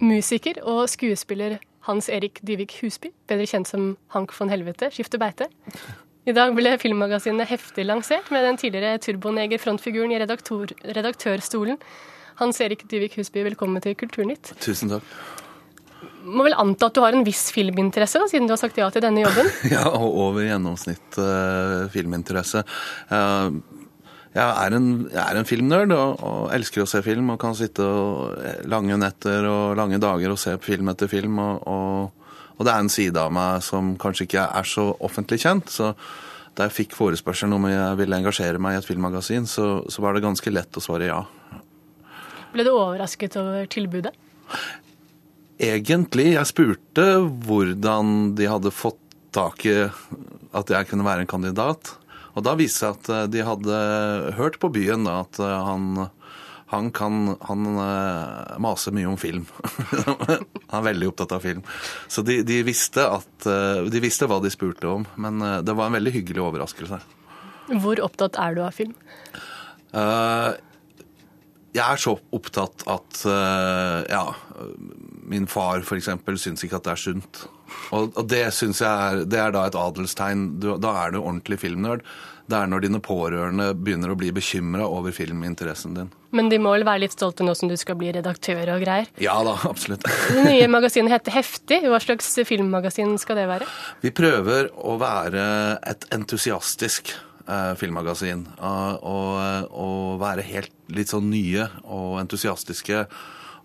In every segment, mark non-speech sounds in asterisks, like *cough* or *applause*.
Musiker og skuespiller Hans Erik Dyvik Husby, bedre kjent som Hank von Helvete, skifter beite. I dag ble filmmagasinet heftig lansert med den tidligere turboneger-frontfiguren i redaktørstolen. Hans Erik Dyvik Husby, velkommen til Kulturnytt. Tusen takk. Må vel anta at du har en viss filminteresse, da, siden du har sagt ja til denne jobben? *laughs* ja, og over gjennomsnitt uh, filminteresse. Uh, jeg er en, jeg er en filmnerd og, og, elsker å se film og kan sitte og, lange netter og lange dager og se film etter film. Og, og, og, det er en side av meg som kanskje ikke er så offentlig kjent. så da jeg fikk forespørselen om jeg ville engasjere meg i et filmmagasin, så, så var det ganske lett å svare ja. Ble du overrasket over tilbudet? Egentlig. Jeg spurte hvordan de hadde fått tak i at jeg kunne være en kandidat. Og da viste det seg at eh, de hadde hørt på byen da, at eh, han, han kan Han uh, maser mye om film. *laughs* han er veldig opptatt av film. Så de, de, visste at, de visste hva de spurte om. Men det var en veldig hyggelig overraskelse. Hvor opptatt er du av film? Uh, jeg er så opptatt at uh, ja, min far f.eks. syns ikke at det er sunt. Og, og det syns jeg er, det er da et adelstegn. Du, da er du ordentlig filmnerd. Det er når dine pårørende begynner å bli bekymra over filminteressen din. Men de må vel være litt stolte nå som du skal bli redaktør og greier? Ja da, absolutt. *laughs* Det nye magasinet heter Heftig. Hva slags filmmagasin skal det være? Vi prøver å være et entusiastisk eh, filmmagasin. Uh, og, og, være helt litt sånn nye og entusiastiske.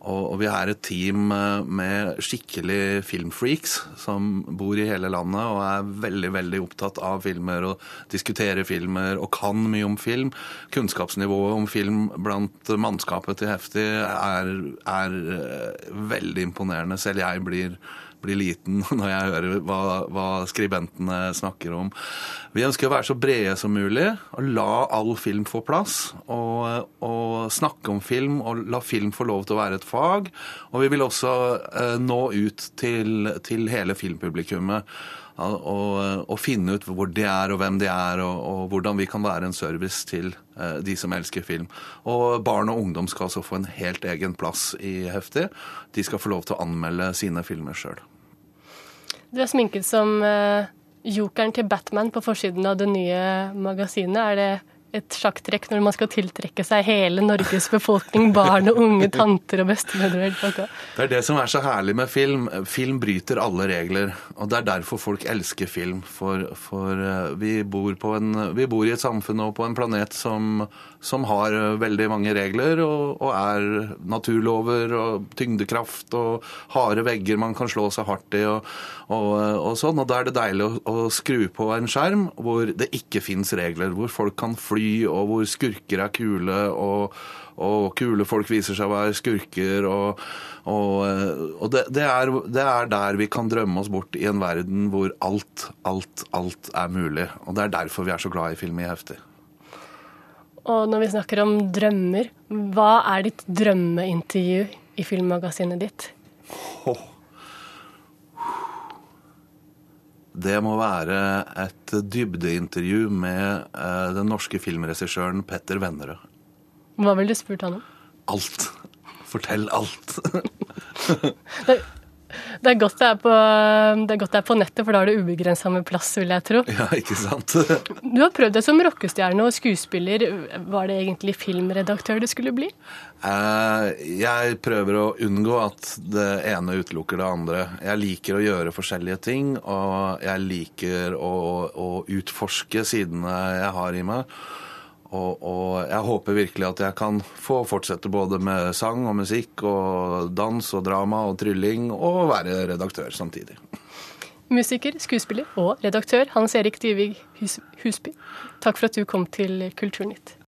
Og, vi er et team eh, med skikkelig filmfreaks som bor i hele landet og er veldig veldig opptatt av filmer og diskuterer filmer og kan mye om film. Kunnskapsnivået om film blant mannskapet til Heftig er, er eh, veldig imponerende. Selv jeg blir blir liten *laughs* når jeg hører hva, hva, skribentene snakker om. Vi ønsker å være så brede som mulig og la all film få plass. Og, og, snakke om film og la film få lov til å være et fag. Og vi vil også eh, nå ut til, til hele filmpublikummet. Og, og, finne ut hvor de er og hvem de er, og, og, hvordan vi kan være en service til eh, de som elsker film. Og barn og ungdom skal altså få en helt egen plass i Heftig. De skal få lov til å anmelde sine filmer sjøl. Du er sminket som uh, jokeren til Batman på forsiden av det nye magasinet. Er det et sjakktrekk når man skal tiltrekke seg hele Norges befolkning, barn og unge, tanter og bestemødre? Det er det som er så herlig med film. Film bryter alle regler. Og det er derfor folk elsker film. For, for eh, vi, bor en, vi, bor i et samfunn og på en planet som, som har eh, veldig mange regler, og, og, er naturlover og tyngdekraft og harde vegger man kan slå seg hardt i og, og, og sånn. Og da er det deilig å, å skru på en skjerm hvor det ikke fins regler, hvor folk kan fly og hvor skurker er kule, og, og kule folk viser seg å være skurker. Og, og, og det, det, er, det, er, der vi kan drømme oss bort i en verden hvor alt, alt, alt er mulig. Og det er derfor vi er så glad i film i Heftig. Og når vi snakker om drømmer, hva er ditt drømmeintervju i filmmagasinet ditt? Oh. Det må være et dybdeintervju med eh, den norske filmregissøren Petter Vennerød. Hva ville du spurt han om? Alt. Fortell alt. *laughs* *laughs* det, det er godt det er, på, det er godt det er på nettet, for da har du ubegrensa med plass, vil jeg tro. Ja, ikke sant? du har prøvd deg som rockestjerne og skuespiller. Var det egentlig filmredaktør du skulle bli? Eh, jeg prøver å unngå at det ene utelukker det andre. Jeg liker å gjøre forskjellige ting, og jeg liker å, å utforske sidene jeg har i meg. Og, og, jeg håper virkelig at jeg kan få fortsette både med sang og musikk og dans og drama og trylling, og være redaktør samtidig. Musiker, skuespiller og redaktør Hans Erik Dyvig Husby, takk for at du kom til Kulturnytt.